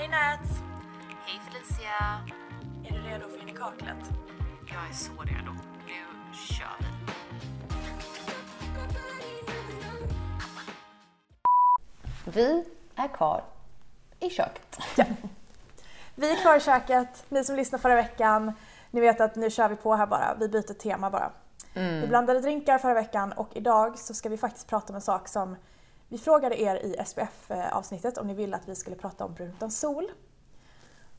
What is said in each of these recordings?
Hej Nats! Hej Felicia! Är du redo för in i kaklet? Jag är så redo. Nu kör vi. Vi är kvar i köket. Vi är kvar i köket, ni som lyssnade förra veckan, ni vet att nu kör vi på här bara, vi byter tema bara. Vi blandade drinkar förra veckan och idag så ska vi faktiskt prata om en sak som vi frågade er i SPF-avsnittet om ni ville att vi skulle prata om brunt utan sol.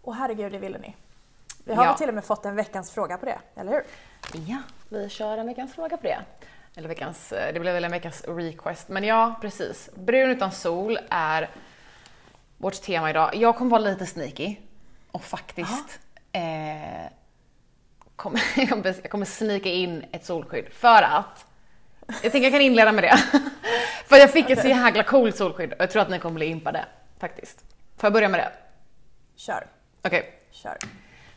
Och herregud, det ville ni. Vi har Ja. till och med fått en veckans fråga på det, eller hur? Ja, vi kör en veckans fråga på det. Eller veckans, eh, det blev väl en veckans request. Men ja, precis. Brun utan sol är vårt tema idag. Jag kommer vara lite sneaky och faktiskt eh, kommer, jag kommer, jag kommer sneaka in ett solskydd för att jag tänker jag kan inleda med det. för jag fick ett så jäkla coolt solskydd och jag tror att ni kommer bli impade faktiskt. Får jag börja med det? Kör, Okej. kör.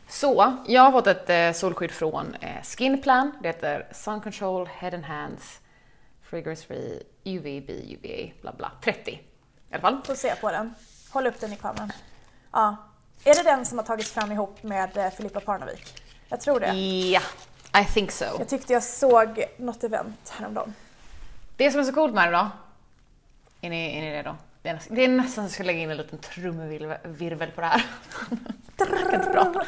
Så, jag har fått ett eh, solskydd från eh, Skinplan. Det heter Sun Control Head and Hands Fragrance Free UVB UVA bla bla 30 i alla fall. Får se på den. Håll upp den i kameran. Ja. Är det den som har tagits fram ihop med eh, Filippa Parnevik? Jag tror det. Ja, I think so. Jag tyckte jag såg något event häromdagen. Det som är så coolt med det då, är ni, är ni redo? Det är, nästan, det är nästan så jag ska lägga in en liten trumvirvel på det här. jag kan inte prata.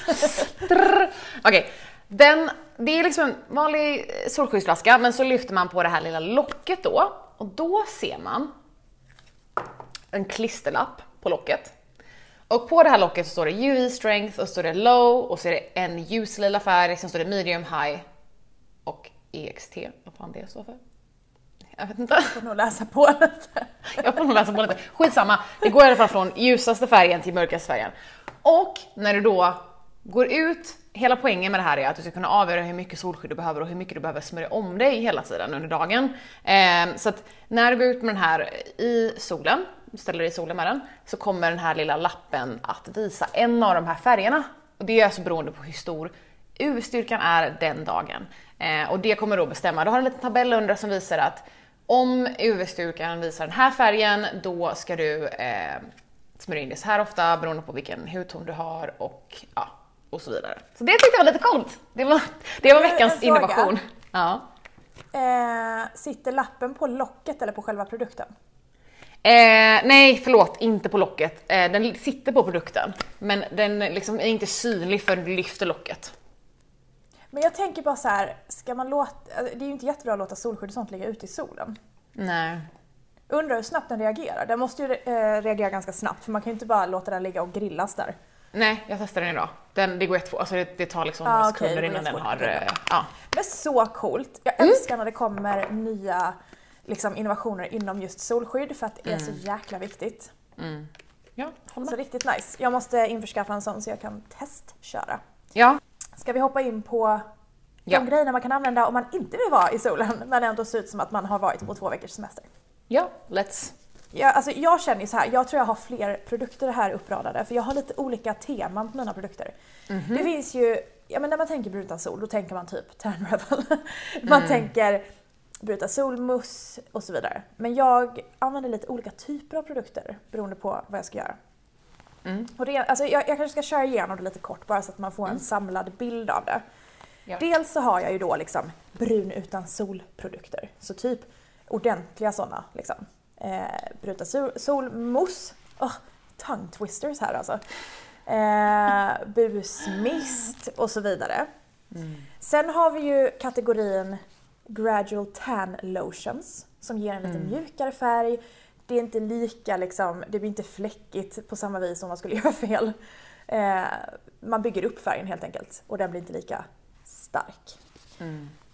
Drrr. Okej, den, det är liksom en vanlig solskyddsflaska men så lyfter man på det här lilla locket då och då ser man en klisterlapp på locket. Och på det här locket så står det UV strength och så står det low och så är det en ljuslila färg, sen står det medium high och EXT, vad fan det står för. Jag vet inte. Får nog läsa på lite. Jag får nog läsa på lite. Skitsamma, det går i alla fall från ljusaste färgen till mörkaste färgen. Och när du då går ut, hela poängen med det här är att du ska kunna avgöra hur mycket solskydd du behöver och hur mycket du behöver smörja om dig hela tiden under dagen. Ehm, så att när du går ut med den här i solen, ställer dig i solen med den, så kommer den här lilla lappen att visa en av de här färgerna. Och det är alltså beroende på hur stor UV-styrkan är den dagen. Eh, och det kommer då bestämma, du har en liten tabell under som visar att om UV-styrkan visar den här färgen, då ska du eh, smörja in det så här ofta beroende på vilken hudton du har och, ja, och så vidare. Så det tyckte jag var lite coolt. Det var, det var veckans innovation. Ja. Eh, sitter lappen på locket eller på själva produkten? Eh, nej, förlåt, inte på locket. Eh, den sitter på produkten, men den liksom är inte synlig förrän du lyfter locket. Men jag tänker bara så här, ska man låta, alltså, det är ju inte jättebra att låta solskydd och sånt ligga ute i solen. Nej. Undrar hur snabbt den reagerar. Den måste ju eh, reagera ganska snabbt för man kan ju inte bara låta den ligga och grillas där. Nej, jag testade den idag. Den, det går jättefort, alltså det, det tar liksom Ah, några okej, sekunder det innan den har... eh, Ja. Men så coolt! Jag älskar när det kommer nya liksom, innovationer inom just solskydd för att det är så jäkla viktigt. Ja, håller Så riktigt nice. Jag måste införskaffa en sån så jag kan testköra. Ja, Ska vi hoppa in på Ja. de grejerna man kan använda om man inte vill vara i solen men ändå ser ut som att man har varit på två veckors semester? ja, let's. Jag, alltså, jag känner ju så här, jag tror jag har fler produkter här uppradade för jag har lite olika teman på mina produkter. Det finns ju, ja men när man tänker brunt sol då tänker man typ tan revel. man tänker brunt solmousse och så vidare. Men jag använder lite olika typer av produkter beroende på vad jag ska göra. Och det, alltså, jag, jag kanske ska köra igenom det lite kort bara så att man får en samlad bild av det. Ja. Dels så har jag ju då liksom brun utan solprodukter. Så typ ordentliga sådana. Liksom. Eh, brun utan sol, solmousse. Oh, tongue twisters här alltså. Eh, busmist och så vidare. Sen har vi ju kategorin gradual tan lotions som ger en lite mjukare färg. Det är inte lika liksom, det blir inte fläckigt på samma vis som man skulle göra fel. Eh, man bygger upp färgen helt enkelt och den blir inte lika stark.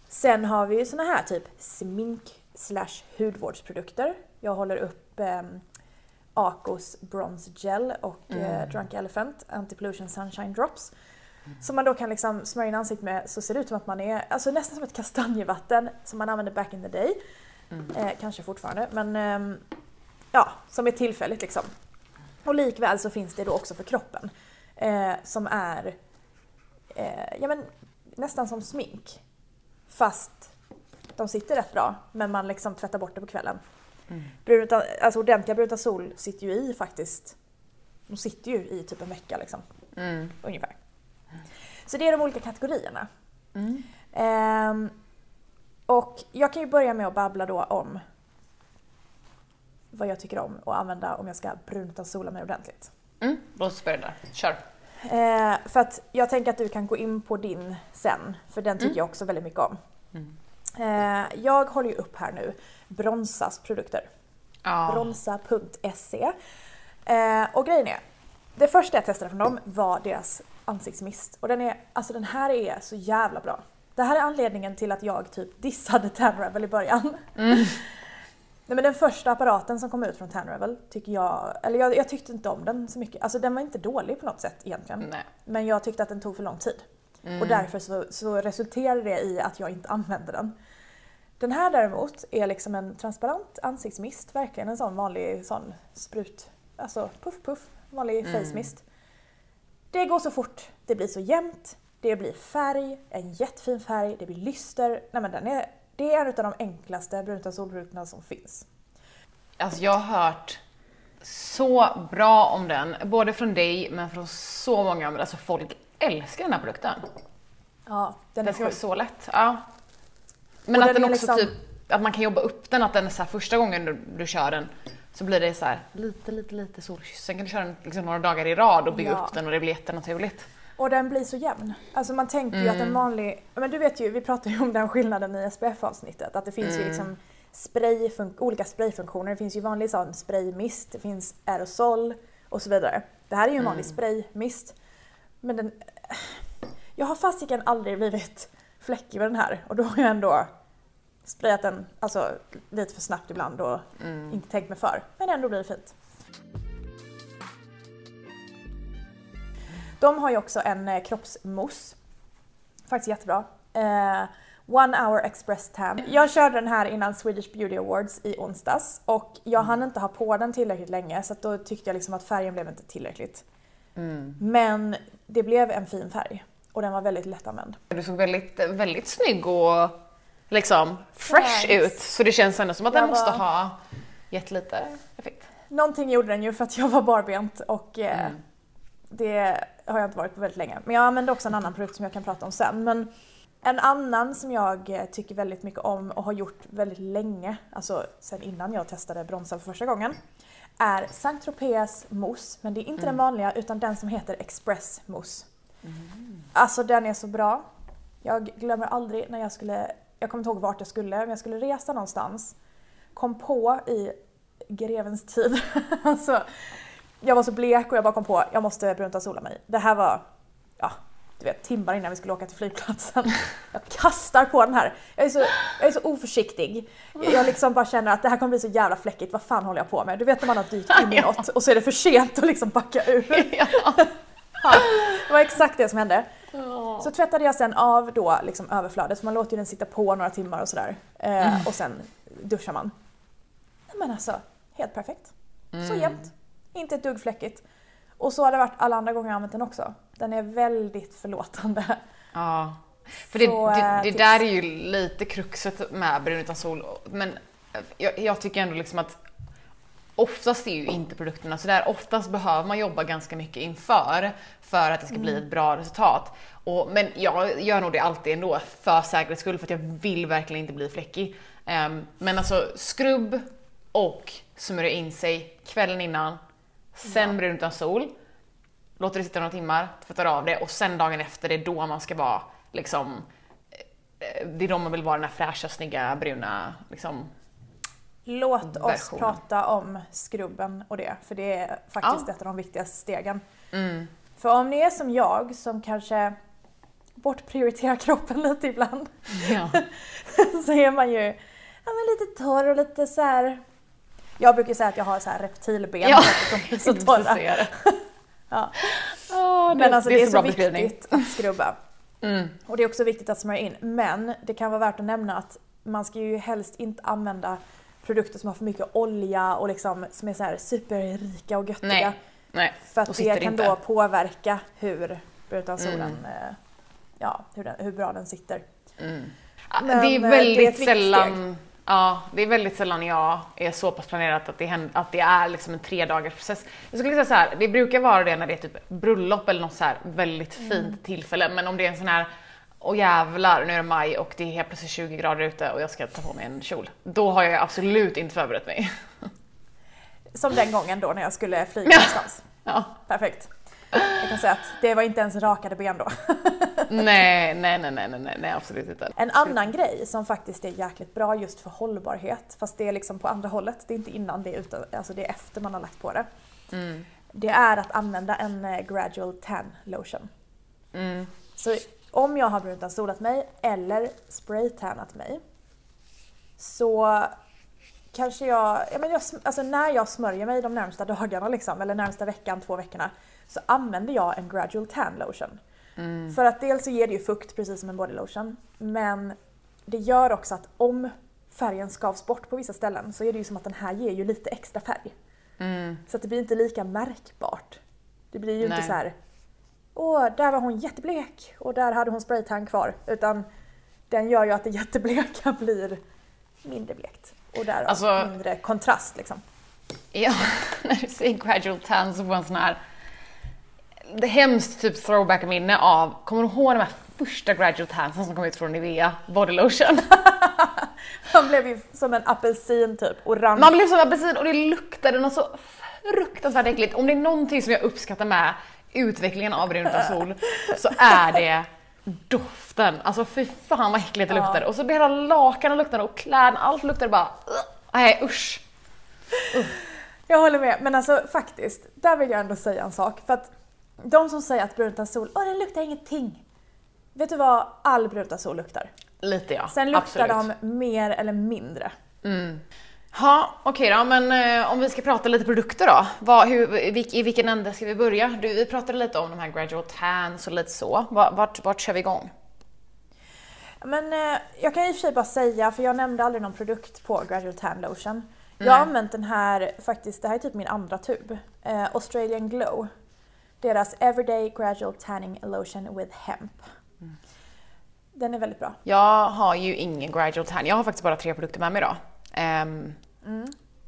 Sen har vi ju såna här typ smink slash hudvårdsprodukter. Jag håller upp eh, Acos Bronze Gel och eh, Drunk Elephant Anti-Pollution Sunshine Drops. Som man då kan liksom smörja in ansiktet med så ser det ut som att man är, alltså nästan som ett kastanjevatten som man använde back in the day. Eh, kanske fortfarande men ehm, ja, som är tillfälligt liksom. Och likväl så finns det då också för kroppen. Eh, som är eh, ja, men, nästan som smink. Fast de sitter rätt bra men man liksom tvättar bort det på kvällen. Brunt, alltså ordentliga brunta sol sitter ju i faktiskt De sitter ju i typ en vecka liksom. Mm. Ungefär. Så det är de olika kategorierna. Mm. Ehm, och jag kan ju börja med att babbla då om vad jag tycker om att använda om jag ska brunta sola mig ordentligt. Mm. Låt oss börja där. Kör. Eh, för att jag tänker att du kan gå in på din sen, för den tycker jag också väldigt mycket om. Mm. Eh, jag håller ju upp här nu Bronsas produkter. Ja. Bronsa.se. Eh, och grejen är, det första jag testade från dem var deras ansiktsmist. Och den, är, alltså den här är så jävla bra. Det här är anledningen till att jag typ dissade Tanravel i början. Nej men den första apparaten som kom ut från Tanravel tycker jag, eller jag, jag tyckte inte om den så mycket. Alltså den var inte dålig på något sätt egentligen. Nej. Men jag tyckte att den tog för lång tid. Och därför så, så resulterade det i att jag inte använde den. Den här däremot är liksom en transparent ansiktsmist, verkligen en sån vanlig sån sprut, alltså puff puff, vanlig face mist. Det går så fort, det blir så jämnt, det blir färg, en jättefin färg, det blir lyster. Nej men den är, det är en av de enklaste brun utan solprodukterna som finns. Alltså jag har hört så bra om den, både från dig men från så många andra. Alltså folk älskar den här produkten. Ja, den är Den ska vara så lätt. Ja. Men Och att den också liksom- typ, att man kan jobba upp den, att den är så här, första gången du, du kör den så blir det så här lite, lite, lite solkyss. Sen kan du köra den liksom några dagar i rad och bygga Ja. upp den och det blir jättenaturligt. Och den blir så jämn. Alltså man tänker ju att en vanlig, men du vet ju, vi pratade ju om den skillnaden i SPF-avsnittet, att det finns ju liksom spray, olika sprayfunktioner. Det finns ju vanlig sån spraymist, det finns aerosol och så vidare. Det här är ju en vanlig spraymist. Men den, jag har fasiken aldrig blivit fläckig med den här och då har jag ändå sprayat den alltså, lite för snabbt ibland och inte tänkt mig för. Men ändå blir det fint. De har ju också en eh, kroppsmousse. Faktiskt jättebra. Eh, One hour express tan. Jag körde den här innan Swedish Beauty Awards i onsdags och jag hann inte ha på den tillräckligt länge så då tyckte jag liksom att färgen blev inte tillräckligt. Men det blev en fin färg och den var väldigt lättanvänd. Du såg väldigt, väldigt snygg och liksom fresh Thanks. ut. Så det känns ändå som att den Jag måste var- ha gett lite effekt. Någonting gjorde den ju för att jag var barbent och eh, Mm. det har jag inte varit på väldigt länge. Men jag använde också en annan produkt som jag kan prata om sen. Men en annan som jag eh, tycker väldigt mycket om och har gjort väldigt länge, alltså sen innan jag testade bronsa för första gången, är Saint Tropez mousse. Men det är inte den vanliga utan den som heter Express mousse. Alltså den är så bra. Jag glömmer aldrig när jag skulle, jag kommer inte ihåg vart jag skulle, men jag skulle resa någonstans. Kom på i grevens tid, alltså jag var så blek och jag bara kom på, jag måste brunta sola mig. Det här var, ja, du vet timmar innan vi skulle åka till flygplatsen. Jag kastar på den här. Jag är så, jag är så oförsiktig. Jag liksom bara känner att det här kommer bli så jävla fläckigt, vad fan håller jag på med? Du vet när man har dykt in i något och så är det för sent att liksom backa ur. Ja, det var exakt det som hände. Så tvättade jag sen av då liksom överflödet, så man låter ju den sitta på några timmar och sådär. Eh, Och sen duschar man. Men alltså, helt perfekt. Så jämnt. Inte ett dugg fläckigt. Och så har det varit alla andra gånger jag använt den också. Den är väldigt förlåtande. Ja. För det, Så, det, eh, det där är ju lite kruxet med brun utan sol. Men jag, jag tycker ändå liksom att oftast är ju inte produkterna sådär. Oftast behöver man jobba ganska mycket inför för att det ska Mm. bli ett bra resultat. Och, men jag gör nog det alltid ändå för säkerhets skull för att jag vill verkligen inte bli fläckig. Ehm, men alltså skrubb och smörja in sig kvällen innan. Sen brun utan sol låter det sitta några timmar, tvättar av det och sen dagen efter, det är då man ska vara liksom eh, det är då man vill vara den här fräscha, snygga, bruna liksom. Låt oss Versionen. prata om skrubben och det, för det är faktiskt Ja. ett av de viktigaste stegen. Mm. För om ni är som jag, som kanske bortprioriterar kroppen lite ibland, Ja. så är man ju ja, men lite torr och lite så här. Jag brukar säga att jag har så här reptilben Ja, för att de blir så torra. det. Ja. Ja, det, Men alltså det är, så, bra beskrivning. viktigt att skrubba. Mm. Och det är också viktigt att smörja in. Men det kan vara värt att nämna att man ska ju helst inte använda produkter som har för mycket olja och liksom, som är så här superrika och göttiga. Nej, nej. För att det det kan inte. då påverka hur utan solen, Mm. eh, ja, hur, den, hur bra den sitter. Mm. Men, det eh, är det är väldigt ett viktigt sällan Ja, det är väldigt sällan jag är så pass planerat att det, händer, att det är liksom en tre dagars process. Jag skulle säga så här, det brukar vara det när det är typ bröllop eller något så här väldigt fint tillfälle, men om det är en sån här och jävlar, nu är det maj och det är helt plötsligt 20 grader ute och jag ska ta på mig en kjol. Då har jag absolut inte förberett mig. Som den gången då när jag skulle flyga någonstans. Ja. Perfekt. Jag kan säga att det var inte ens rakade ben då. Nej, nej, nej, nej, nej, nej, absolut inte. En annan grej som faktiskt är jäkligt bra just för hållbarhet, fast det är liksom på andra hållet, det är inte innan det är utan, alltså det är efter man har lagt på det. Det är att använda en eh, gradual tan lotion. Så om jag har bruntansolat mig eller spraytannat mig så kanske jag, ja men jag, alltså när jag smörjer mig de närmsta dagarna liksom, eller närmsta veckan, två veckorna, så använder jag en gradual tan lotion. För att dels så ger det ju fukt precis som en body lotion, men det gör också att om färgen skavs bort på vissa ställen så är det ju som att den här ger ju lite extra färg. Så att det blir inte lika märkbart. Det blir ju Nej. inte så här. åh där var hon jätteblek och där hade hon spraytan kvar. Utan den gör ju att det jättebleka blir mindre blekt. Och därav Alltså- mindre kontrast liksom. Ja, när du säger gradual tan så får en sån här det hemskt typ throwback-minne av, kommer du ihåg de här första gradual tansen som kom ut från Nivea body lotion? Man blev ju som en apelsin typ, orange. Man blev som apelsin och det luktade något så fruktansvärt äckligt. Om det är någonting som jag uppskattar med utvecklingen av brun utan sol så är det doften. Alltså fy fan vad äckligt det Ja. luktade. Och så hela lakanen luktade och kläderna, allt luktade bara "Ugh." Nej usch. Jag håller med, men alltså faktiskt, där vill jag ändå säga en sak. För att de som säger att brunt sol, åh den luktar ingenting. Vet du vad all brunt sol luktar? Lite ja, Sen luktar absolut. de mer eller mindre. Ja, okej då, men eh, om vi ska prata lite produkter då. Vad, hur, vilk, I vilken ände ska vi börja? Du, vi pratade lite om de här gradual tans och lite så. Va- Vart, vart kör vi igång? Men eh, jag kan i och för sig bara säga, för jag nämnde aldrig någon produkt på Gradual Tan Lotion. Jag har använt den här, faktiskt, det här är typ min andra tub. Eh, Australian Glow. Deras Everyday Gradual Tanning Lotion with Hemp. Den är väldigt bra. Jag har ju ingen gradual tan. Jag har faktiskt bara tre produkter med mig idag.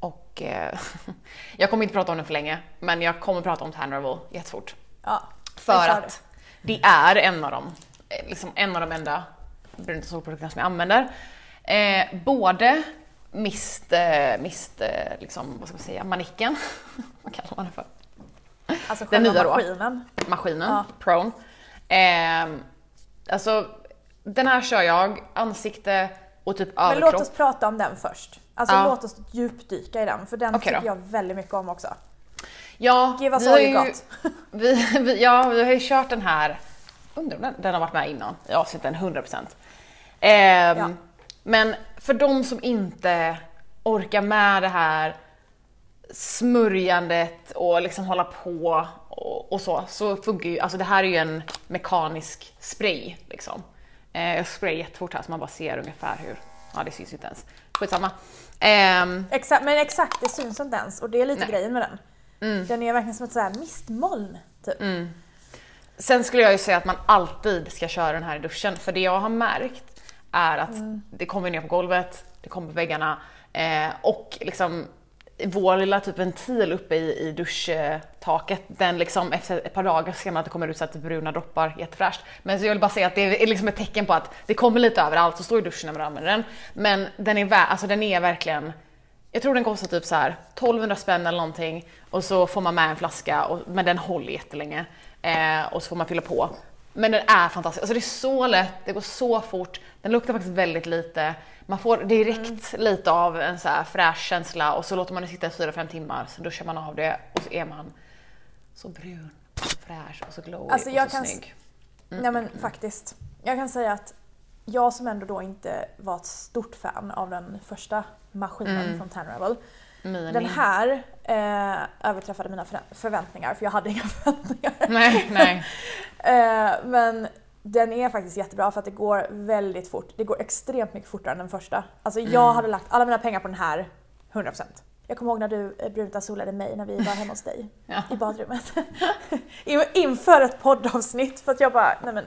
Och eh, jag kommer inte prata om den för länge, men jag kommer prata om Tanrevel jättefort. Ja, För att det är en av de, eh, liksom en av de enda bruna solprodukterna som jag använder. Eh, både mist, eh, mist eh, liksom, vad ska man säga, manicken, vad kallar man det för? Alltså den nya då. maskinen. maskinen, Ja. Prone. Eh, alltså, den här kör jag ansikte och typ Men överkropp. låt oss prata om den först. Alltså Ja. låt oss djupdyka i den, för den då. tycker jag väldigt mycket om också. Ja, Give us vi all har you got. Vi, vi, ja, vi har ju kört den här, undrar om den, den har varit med innan i avsnitten 100%. Ehm, Ja. Men för de som inte orkar med det här smörjandet och liksom hålla på och, och så, så funkar ju, alltså det här är ju en mekanisk spray liksom. Eh, jag sprayar jättefort här så man bara ser ungefär hur, ja det syns inte ens. Skitsamma. Ehm, Exakt, men exakt, det syns inte ens och det är lite Nej. grejen med den. Den är verkligen som ett så här mistmoln, typ. Sen skulle jag ju säga att man alltid ska köra den här i duschen, för det jag har märkt är att det kommer ner på golvet, det kommer på väggarna eh, och liksom vår lilla typ ventil uppe i, i duschtaket, den liksom efter ett par dagar ser man att det kommer ut så att det bruna droppar jättefräscht. Men så jag vill bara säga att det är liksom ett tecken på att det kommer lite överallt, så står i duschen när man använder den. Men den är, alltså den är verkligen jag tror den kostar typ så här 1200 spänn eller någonting och så får man med en flaska, och, men den håller jättelänge. Eh, och så får man fylla på. Men den är fantastisk, alltså det är så lätt, det går så fort, den luktar faktiskt väldigt lite. Man får direkt lite av en så fräsch känsla och så låter man det sitta i 4-5 timmar, så duschar man av det och så är man så brun, och fräsch och så glowy Alltså, och så snygg. Nej men faktiskt. Jag kan säga att jag som ändå då inte var ett stort fan av den första maskinen från Tanravel. Mini. Den här eh, överträffade mina förväntningar, för jag hade inga förväntningar. Nej, nej. Eh, men den är faktiskt jättebra för att det går väldigt fort. Det går extremt mycket fortare än den första. Alltså jag Mm. hade lagt alla mina pengar på den här 100%. Jag kommer ihåg när du eh, brunta solade mig när vi var hemma hos dig Ja. i badrummet. In- Inför ett poddavsnitt för att jag bara, nej men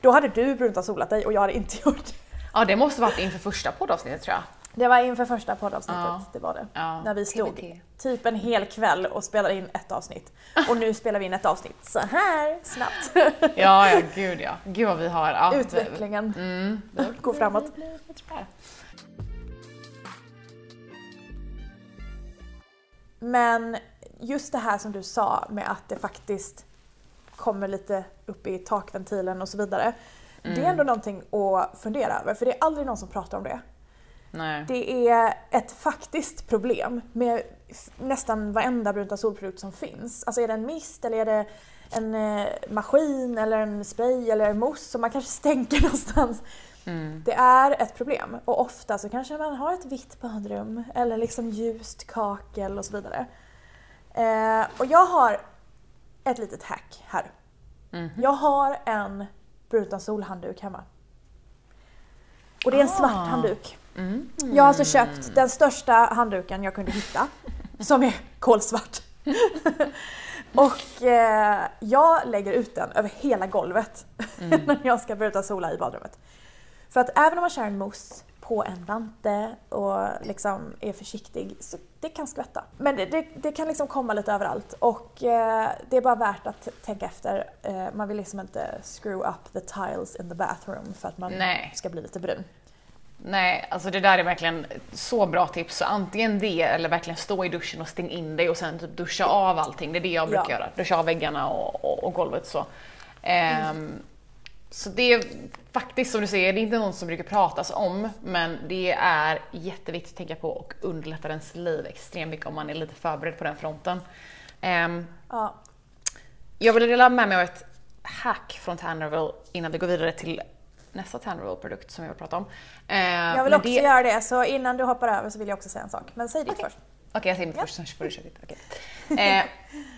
då hade du brunta solat dig och jag hade inte gjort det. Ja det måste varit inför första poddavsnittet tror jag. Det var inför första poddavsnittet, Ja. det var det. Ja, När vi stod TBT. typ en hel kväll och spelade in ett avsnitt. Och nu spelar vi in ett avsnitt så här snabbt. Ja, ja, gud ja. Gud vad vi har... Ja, Utvecklingen Mm. går framåt. Men just det här som du sa med att det faktiskt kommer lite upp i takventilen och så vidare. Det är ändå någonting att fundera över för det är aldrig någon som pratar om det. Nej. Det är ett faktiskt problem med nästan varenda brunta solprodukt som finns. Alltså är det en mist eller är det en eh, maskin eller en spray eller en mousse som man kanske stänker någonstans. Mm. Det är ett problem och ofta så kanske man har ett vitt badrum eller liksom ljust kakel och så vidare. Eh, och jag har ett litet hack här. Mhm. Jag har en brunta solhandduk hemma. Och det är en svart Ah. handduk. Mm. Jag har alltså köpt den största handduken jag kunde hitta, som är kolsvart. och eh, jag lägger ut den över hela golvet när jag ska börja sola i badrummet. För att även om man kör en mousse på en vante och liksom är försiktig så det kan skvätta. Men det, det, det kan liksom komma lite överallt och eh, det är bara värt att tänka efter. Eh, man vill liksom inte screw up the tiles in the bathroom för att man Nej. ska bli lite brun. Nej, alltså det där är verkligen så bra tips. Så antingen det eller verkligen stå i duschen och stäng in dig och sen typ duscha av allting. Det är det jag brukar Ja. göra. Duscha av väggarna och, och, och golvet så. Ehm, Så det är faktiskt som du säger, det är inte något som brukar pratas om, men det är jätteviktigt att tänka på och underlättar ens liv extremt mycket om man är lite förberedd på den fronten. Ehm, Ja, jag vill dela med mig av ett hack från Tannerville innan vi går vidare till nästa Tannerville-produkt som jag vill prata om. Ehm, Jag vill också det- göra det, så innan du hoppar över så vill jag också säga en sak. Men säg ditt Okej. först. Okej, jag säger mitt först, sen får du köra ditt. Okej. Eh,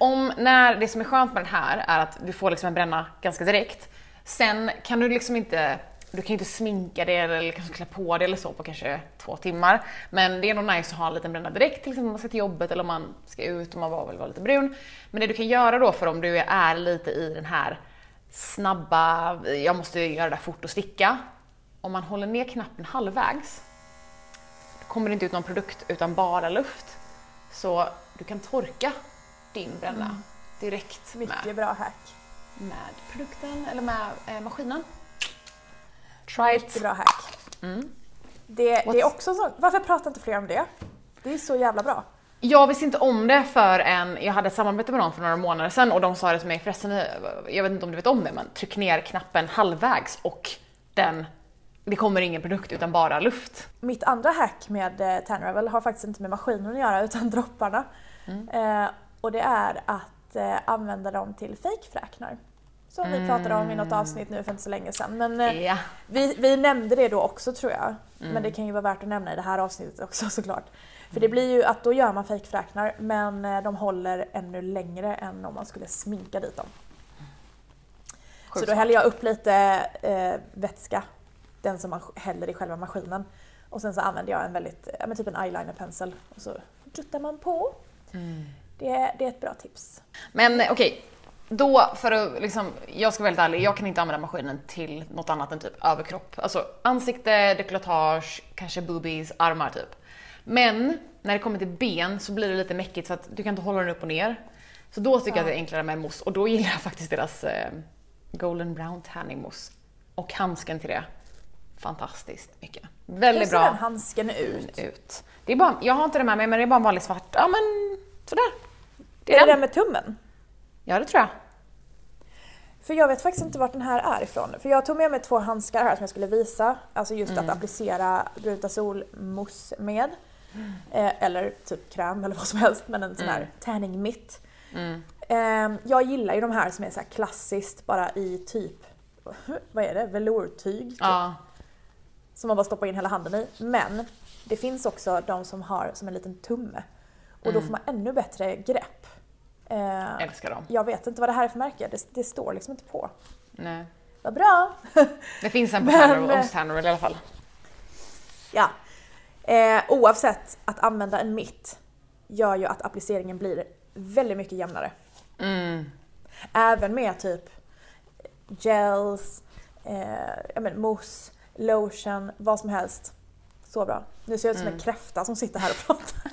om, när, det som är skönt med den här är att du får liksom en bränna ganska direkt. Sen kan du liksom inte, du kan ju inte sminka det eller kanske klä på det eller så på kanske två timmar. Men det är nog nice att ha en liten bränna direkt, till exempel om man ska till jobbet eller om man ska ut och man bara vill vara lite brun. Men det du kan göra då för om du är lite i den här snabba, jag måste göra det fort och sticka. Om man håller ner knappen halvvägs kommer det inte ut någon produkt utan bara luft. Så du kan torka din bränna direkt med, Mycket bra hack. med produkten eller med eh, maskinen. Try Mycket it. bra hack. Mm. Det, det är också så, varför pratar inte fler om det? Det är så jävla bra. Jag visste inte om det för en, jag hade ett samarbete med någon för några månader sedan och de sa det till mig förresten, jag vet inte om du vet om det men tryck ner knappen halvvägs och den, det kommer ingen produkt utan bara luft. Mitt andra hack med eh, Tanravel har faktiskt inte med maskinen att göra utan dropparna. Mm. Eh, och det är att eh, använda dem till fejkfräknar. Som vi pratade om i något avsnitt nu för inte så länge sedan. Men Ja. vi, vi nämnde det då också tror jag. Men Mm. det kan ju vara värt att nämna i det här avsnittet också såklart. För det blir ju att då gör man fejkfräknar men eh, de håller ännu längre än om man skulle sminka dit dem. Så Sjukt då häller jag upp lite eh, vätska, den som man häller i själva maskinen. Och sen så använder jag en väldigt, ja men typ en eyelinerpensel och så duttar man på. Det, är- det är ett bra tips. Men eh, okej, då för att liksom, jag ska vara väldigt ärlig, jag kan inte använda maskinen till något annat än typ överkropp. Alltså ansikte, dekolletage, kanske boobies, armar typ. Men när det kommer till ben så blir det lite mäckigt så att du kan inte hålla den upp och ner. Så då tycker jag att det är enklare med mousse och då gillar jag faktiskt deras eh, Golden Brown Tanning Mousse. Och handsken till det. Fantastiskt mycket. Hur Väldigt ser bra. den handsken ut? ut. Det är bara, jag har inte det med mig men det är bara en vanlig svart, ja men sådär. Det Är är det den. den med tummen? Ja det tror jag. För jag vet faktiskt inte vart den här är ifrån. För jag tog med mig två handskar här som jag skulle visa. Alltså just Mm. att applicera Brutasolmousse med. Eh, eller typ kräm eller vad som helst. Men en sån här tanning mitt. Mm. Eh, jag gillar ju de här som är så här klassiskt bara i typ, vad är det, velourtyg? Typ, Ja. Som man bara stoppar in hela handen i. Men det finns också de som har som en liten tumme. Och då får man ännu bättre grepp. Eh, Älskar dem. jag vet inte vad det här är för märke, det, det står liksom inte på. Nej. Vad bra! Det finns en på Tanner, eh, i alla fall. ja. Eh, oavsett, att använda en mitt gör ju att appliceringen blir väldigt mycket jämnare. Mm. Även med typ gels, eh, mousse, lotion, vad som helst. Så bra. Nu ser jag ut som en kräfta som sitter här och pratar.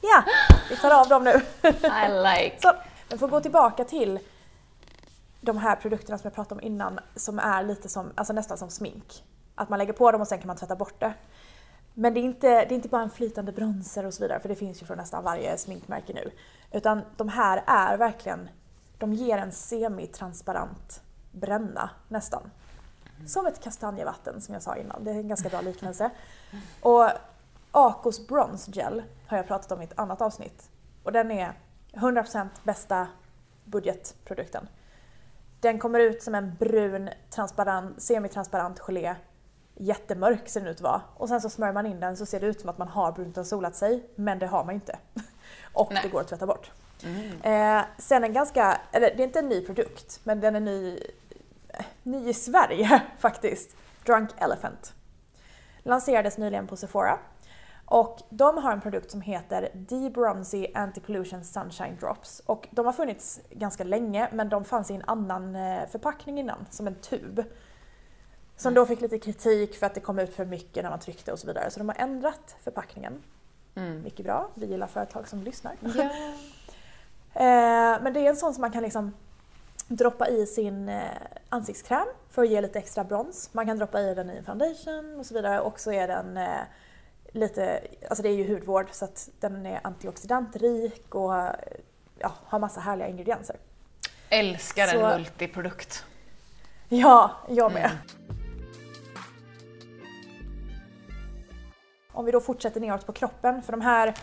ja, vi tar av dem nu. I like. Så, men för att gå tillbaka till de här produkterna som jag pratade om innan som är lite som, alltså nästan som smink. Att man lägger på dem och sen kan man tvätta bort det. Men det är inte, det är inte bara en flytande bronzer och så vidare för det finns ju från nästan varje sminkmärke nu. Utan de här är verkligen, de ger en semitransparent bränna nästan. Som ett kastanjevatten som jag sa innan, det är en ganska bra liknelse. Och Acos Bronze Gel har jag pratat om i ett annat avsnitt. Och den är 100% bästa budgetprodukten. Den kommer ut som en brun, transparent, semitransparent gelé. Jättemörk ser den ut att vara. Och sen så smörjer man in den så ser det ut som att man har brunt och solat sig, men det har man inte. och Nej. det går att tvätta bort. Eh, sen en ganska, eller det är inte en ny produkt, men den är ny, eh, ny i Sverige faktiskt. Drunk Elephant. Lanserades nyligen på Sephora. Och de har en produkt som heter D-Bronzy Anti-Pollution Sunshine Drops. Och de har funnits ganska länge men de fanns i en annan eh, förpackning innan, som en tub. Som då fick lite kritik för att det kom ut för mycket när man tryckte och så vidare. Så de har ändrat förpackningen. Mm. Mycket bra, vi gillar företag som lyssnar. Eh, men det är en sån som man kan liksom droppa i sin eh, ansiktskräm för att ge lite extra brons. Man kan droppa i den i en foundation och så vidare och så är den eh, lite, alltså det är ju hudvård så att den är antioxidantrik och eh, ja, har massa härliga ingredienser. Älskar Så- en multiprodukt. Ja, jag med. Om vi då fortsätter neråt på kroppen, för de här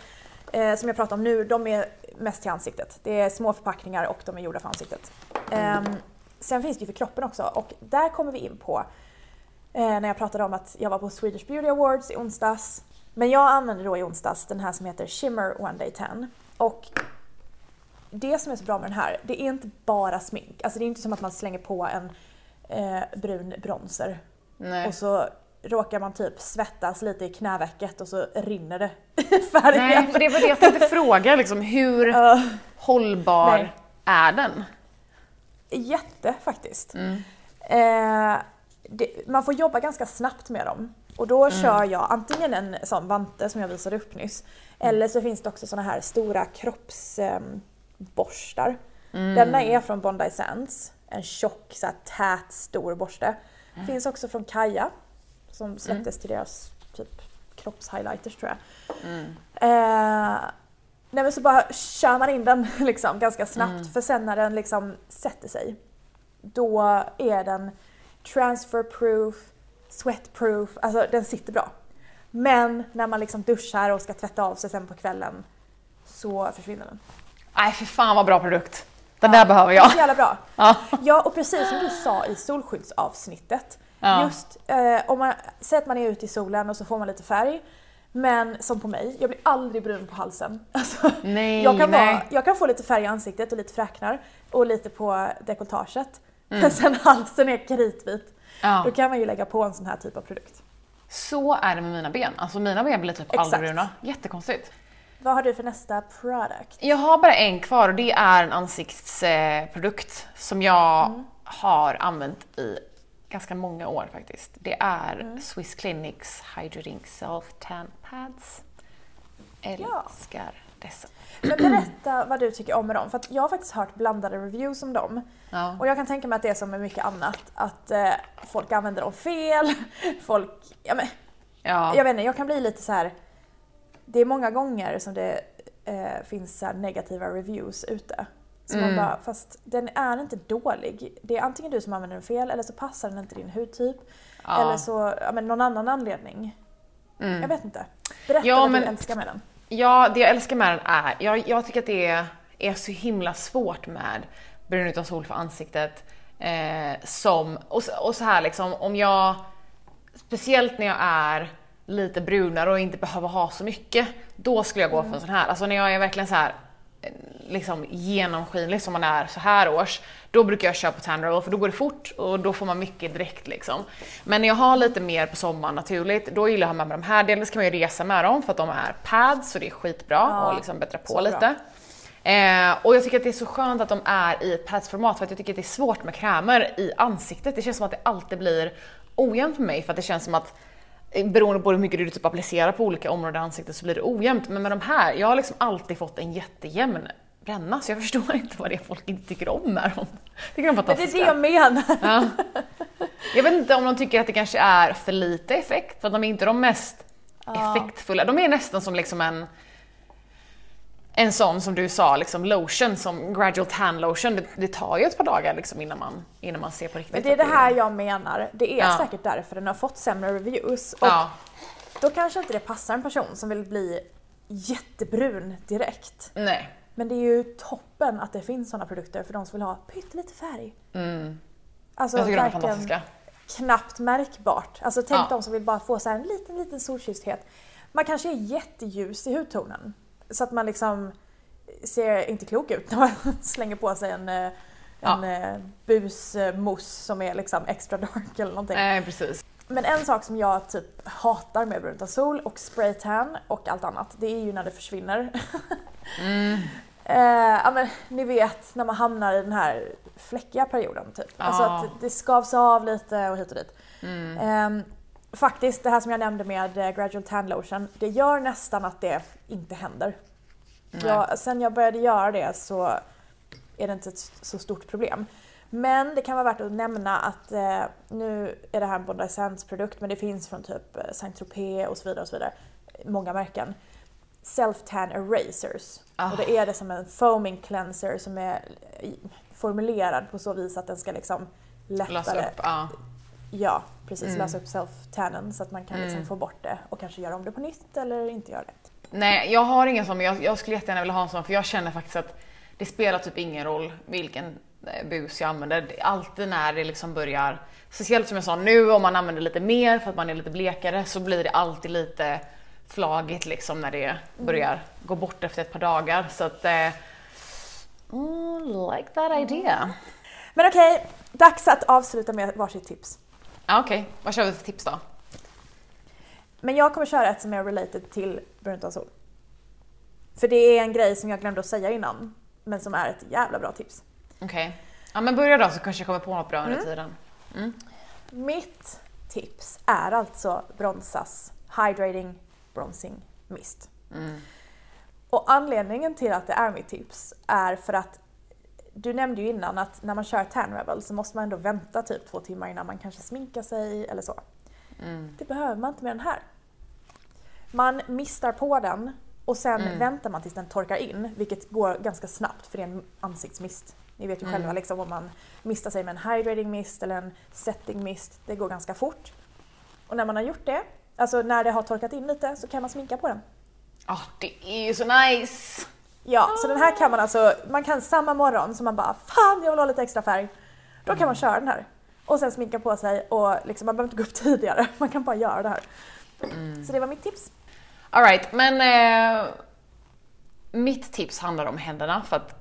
eh, som jag pratar om nu, de är mest till ansiktet. Det är små förpackningar och de är gjorda för ansiktet. Ehm, sen finns det ju för kroppen också och där kommer vi in på eh, när jag pratade om att jag var på Swedish Beauty Awards i onsdags. Men jag använde då i onsdags den här som heter Shimmer One Day Tan. Och det som är så bra med den här, det är inte bara smink. Alltså det är inte som att man slänger på en eh, brun bronzer Nej. och så råkar man typ svettas lite i knävecket och så rinner det färgen. Nej, för det var det jag tänkte fråga, liksom, hur Ja, hållbar Nej. är den? jätte faktiskt. Mm. Eh, det, man får jobba ganska snabbt med dem. Och då kör jag antingen en sån vante som jag visade upp nyss. Eller så finns det också såna här stora kroppsborstar. Denna är från Bondi Sands. En tjock, så här, tät, stor borste. Finns också från Kaja. Som släpptes till deras typ kroppshighlighters tror jag. Eh, nej men så bara kör man in den liksom ganska snabbt. För sen när den liksom sätter sig. Då är den transferproof, sweatproof, alltså den sitter bra. Men när man liksom duschar och ska tvätta av sig sen på kvällen så försvinner den. Nej, för fan vad bra produkt. Den där behöver jag. Så jävla bra. Ja. Ja och precis som du sa i solskyddsavsnittet. Ja. Just eh, om man säger att man är ute i solen och så får man lite färg. Men som på mig, jag blir aldrig brun på halsen. Alltså, Nej, jag, kan nej. vara, jag kan få lite färg i ansiktet och lite fräknar och lite på dekolletaget. Men sen halsen är kritvit. Mm. Ja. Då kan man ju lägga på en sån här typ av produkt. Så är det med mina ben. Alltså mina ben blir typ Exakt. aldrig bruna. Jättekonstigt. Vad har du för nästa product? Jag har bara en kvar och det är en ansiktsprodukt som jag Mm. har använt i ganska många år faktiskt. Det är Mm. Swiss Clinics Hydrodink Self Tan Pads. Älskar dessa. Men berätta vad du tycker om med dem. För jag har faktiskt hört blandade reviews om dem. Ja. Och jag kan tänka mig att det är som med mycket annat. Att eh, folk använder dem fel. Folk, ja men, Ja. jag vet inte, jag kan bli lite så här. Det är många gånger som det eh, finns så negativa reviews ute. Så man Mm. bara, fast den är inte dålig. Det är antingen du som använder den fel eller så passar den inte din hudtyp. Ja. Eller så, ja men någon annan anledning. Mm. Jag vet inte. Berätta Ja, vad men- du älskar med den. Ja, det jag älskar med den är, jag, jag tycker att det är, är så himla svårt med brun utan sol för ansiktet. Eh, som, och, och så här liksom, om jag, speciellt när jag är lite brunare och inte behöver ha så mycket, då skulle jag gå för en sån här. Alltså när jag är verkligen så här liksom genomskinlig som man är så här års, då brukar jag köra på tan roll för då går det fort och då får man mycket direkt liksom. Men när jag har lite mer på sommaren naturligt, då gillar jag att ha med mig de här. Dels kan man ju resa med dem för att de är pads så det är skitbra Ja, och liksom bättra på lite. Eh, och jag tycker att det är så skönt att de är i padsformat för att jag tycker att det är svårt med krämer i ansiktet. Det känns som att det alltid blir ojämnt för mig för att det känns som att beroende på hur mycket du typ applicerar på olika områden i ansiktet så blir det ojämnt. Men med de här, jag har liksom alltid fått en jättejämn bränna så jag förstår inte vad det är folk inte tycker om med dem. Tycker de Men det är det jag menar. Ja. Jag vet inte om de tycker att det kanske är för lite effekt, för att de är inte de mest effektfulla. De är nästan som liksom en en sån som du sa, liksom lotion, som gradual tan lotion. Det, det tar ju ett par dagar liksom innan, man, innan man ser på riktigt. Men det är det här jag menar. Det är Ja. säkert därför den har fått sämre reviews. Och Ja, då kanske inte det passar en person som vill bli jättebrun direkt. nej. Men det är ju toppen att det finns sådana produkter för de som vill ha pyttelite färg. Alltså Jag tycker de är fantastiska. knappt märkbart. Alltså tänk Ja. de som vill bara få så här en liten, liten solkyssthet. Man kanske är jätteljus i hudtonen. Så att man liksom ser inte klok ut när man slänger på sig en, eh, en ja. busmousse som är liksom extra dark eller någonting. Nej, precis. Men en sak som jag typ hatar med brunt av sol och spraytan och allt annat, det är ju när det försvinner. eh, ja men ni vet när man hamnar i den här fläckiga perioden typ. Alltså Ja. att det skavs av lite och hit och dit. Eh, faktiskt, det här som jag nämnde med eh, gradual tan lotion, det gör nästan att det inte händer. Jag, sen jag började göra det så är det inte ett så stort problem. Men det kan vara värt att nämna att eh, nu är det här en Bondi Sands produkt men det finns från typ eh, Saint Tropez och så vidare och så vidare. Många märken. Self-tan erasers. Ah. Och det är det som en foaming cleanser som är i- formulerad på så vis att den ska liksom lättare upp, ja. Ja, precis. Lösa upp self-tannen så att man kan liksom få bort det och kanske göra om det på nytt eller inte göra det. Nej, jag har ingen sån, men jag, jag skulle jättegärna vilja ha en sån för jag känner faktiskt att det spelar typ ingen roll vilken eh, bus jag använder. Det- Alltid när det liksom börjar, speciellt som jag sa nu om man använder lite mer för att man är lite blekare så blir det alltid lite flagigt liksom när det börjar gå bort efter ett par dagar. Så att, eh, mm, like that idea. Men okej, dags att avsluta med varsitt tips. Okej, vad kör vi för tips då? Men jag kommer köra ett som är related till brunt av sol. För det är en grej som jag glömde att säga innan, men som är ett jävla bra tips. Okej. Ja men börja då så kanske jag kommer på något bra under tiden. Mitt tips är alltså Bronsas Hydrating Bronzing Mist. Och anledningen till att det är mitt tips är för att du nämnde ju innan att när man kör Tan Rebel så måste man ändå vänta typ två timmar innan man kanske sminkar sig eller så. Det behöver man inte med den här. Man mistar på den och sen väntar man tills den torkar in, vilket går ganska snabbt för det är en ansiktsmist. Ni vet ju själva liksom om man mistar sig med en hydrating mist eller en setting mist, det går ganska fort. Och när man har gjort det, alltså när det har torkat in lite, så kan man sminka på den. Ja, det är ju så nice! Ja, så den här kan man alltså, man kan samma morgon som man bara Fan jag vill ha lite extra färg. Då kan man köra den här. Och sen sminka på sig och liksom, man behöver inte gå upp tidigare, man kan bara göra det här. Så det var mitt tips. Alright, men eh, mitt tips handlar om händerna för att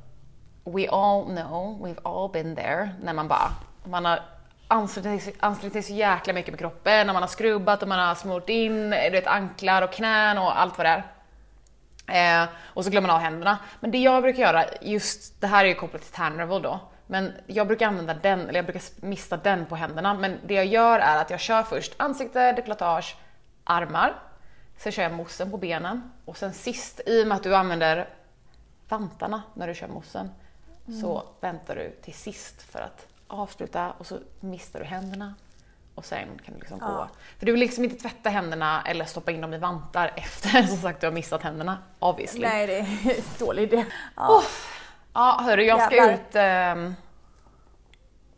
we all know, we've all been there, när man bara, man har ansträngt sig, ansträngt sig så jäkla mycket med kroppen, när man har skrubbat och man har smort in du vet, anklar och knän och allt vad det är. Eh, och så glömmer man av händerna. Men det jag brukar göra, just det här är ju kopplat till Tan Revel då, men jag brukar använda den, eller jag brukar mista den på händerna. Men det jag gör är att jag kör först ansikte, dekolletage, armar. Sen kör jag moussen på benen och sen sist, i och med att du använder vantarna när du kör moussen, så väntar du till sist för att avsluta och så mistar du händerna och sen kan du liksom gå. För du vill liksom inte tvätta händerna eller stoppa in dem i vantar efter som sagt du har missat händerna, obviously. Nej, det är en dålig idé. Ja. Ja hörru, jag ska Jävlar. ut ehm,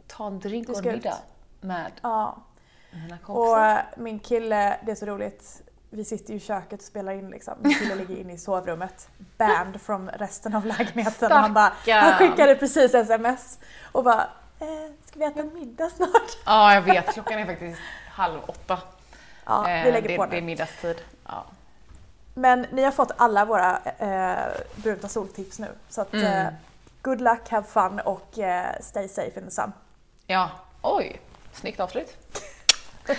ta en drink och en middag med ja. mina Och kompisar. eh, min kille, det är så roligt, vi sitter ju i köket och spelar in liksom. Min kille ligger inne i sovrummet, banned från resten av lägenheten. Och han, bara, han skickade precis sms och bara, eh, ska vi äta middag snart? Ja jag vet, klockan är faktiskt halv åtta. Ja, vi Eh, lägger det, på det är nu. middagstid. Ja. Men ni har fått alla våra eh, bruna soltips nu. Så att, Mm. eh, good luck, have fun och eh, stay safe in the sun. ja, oj, snyggt avslut.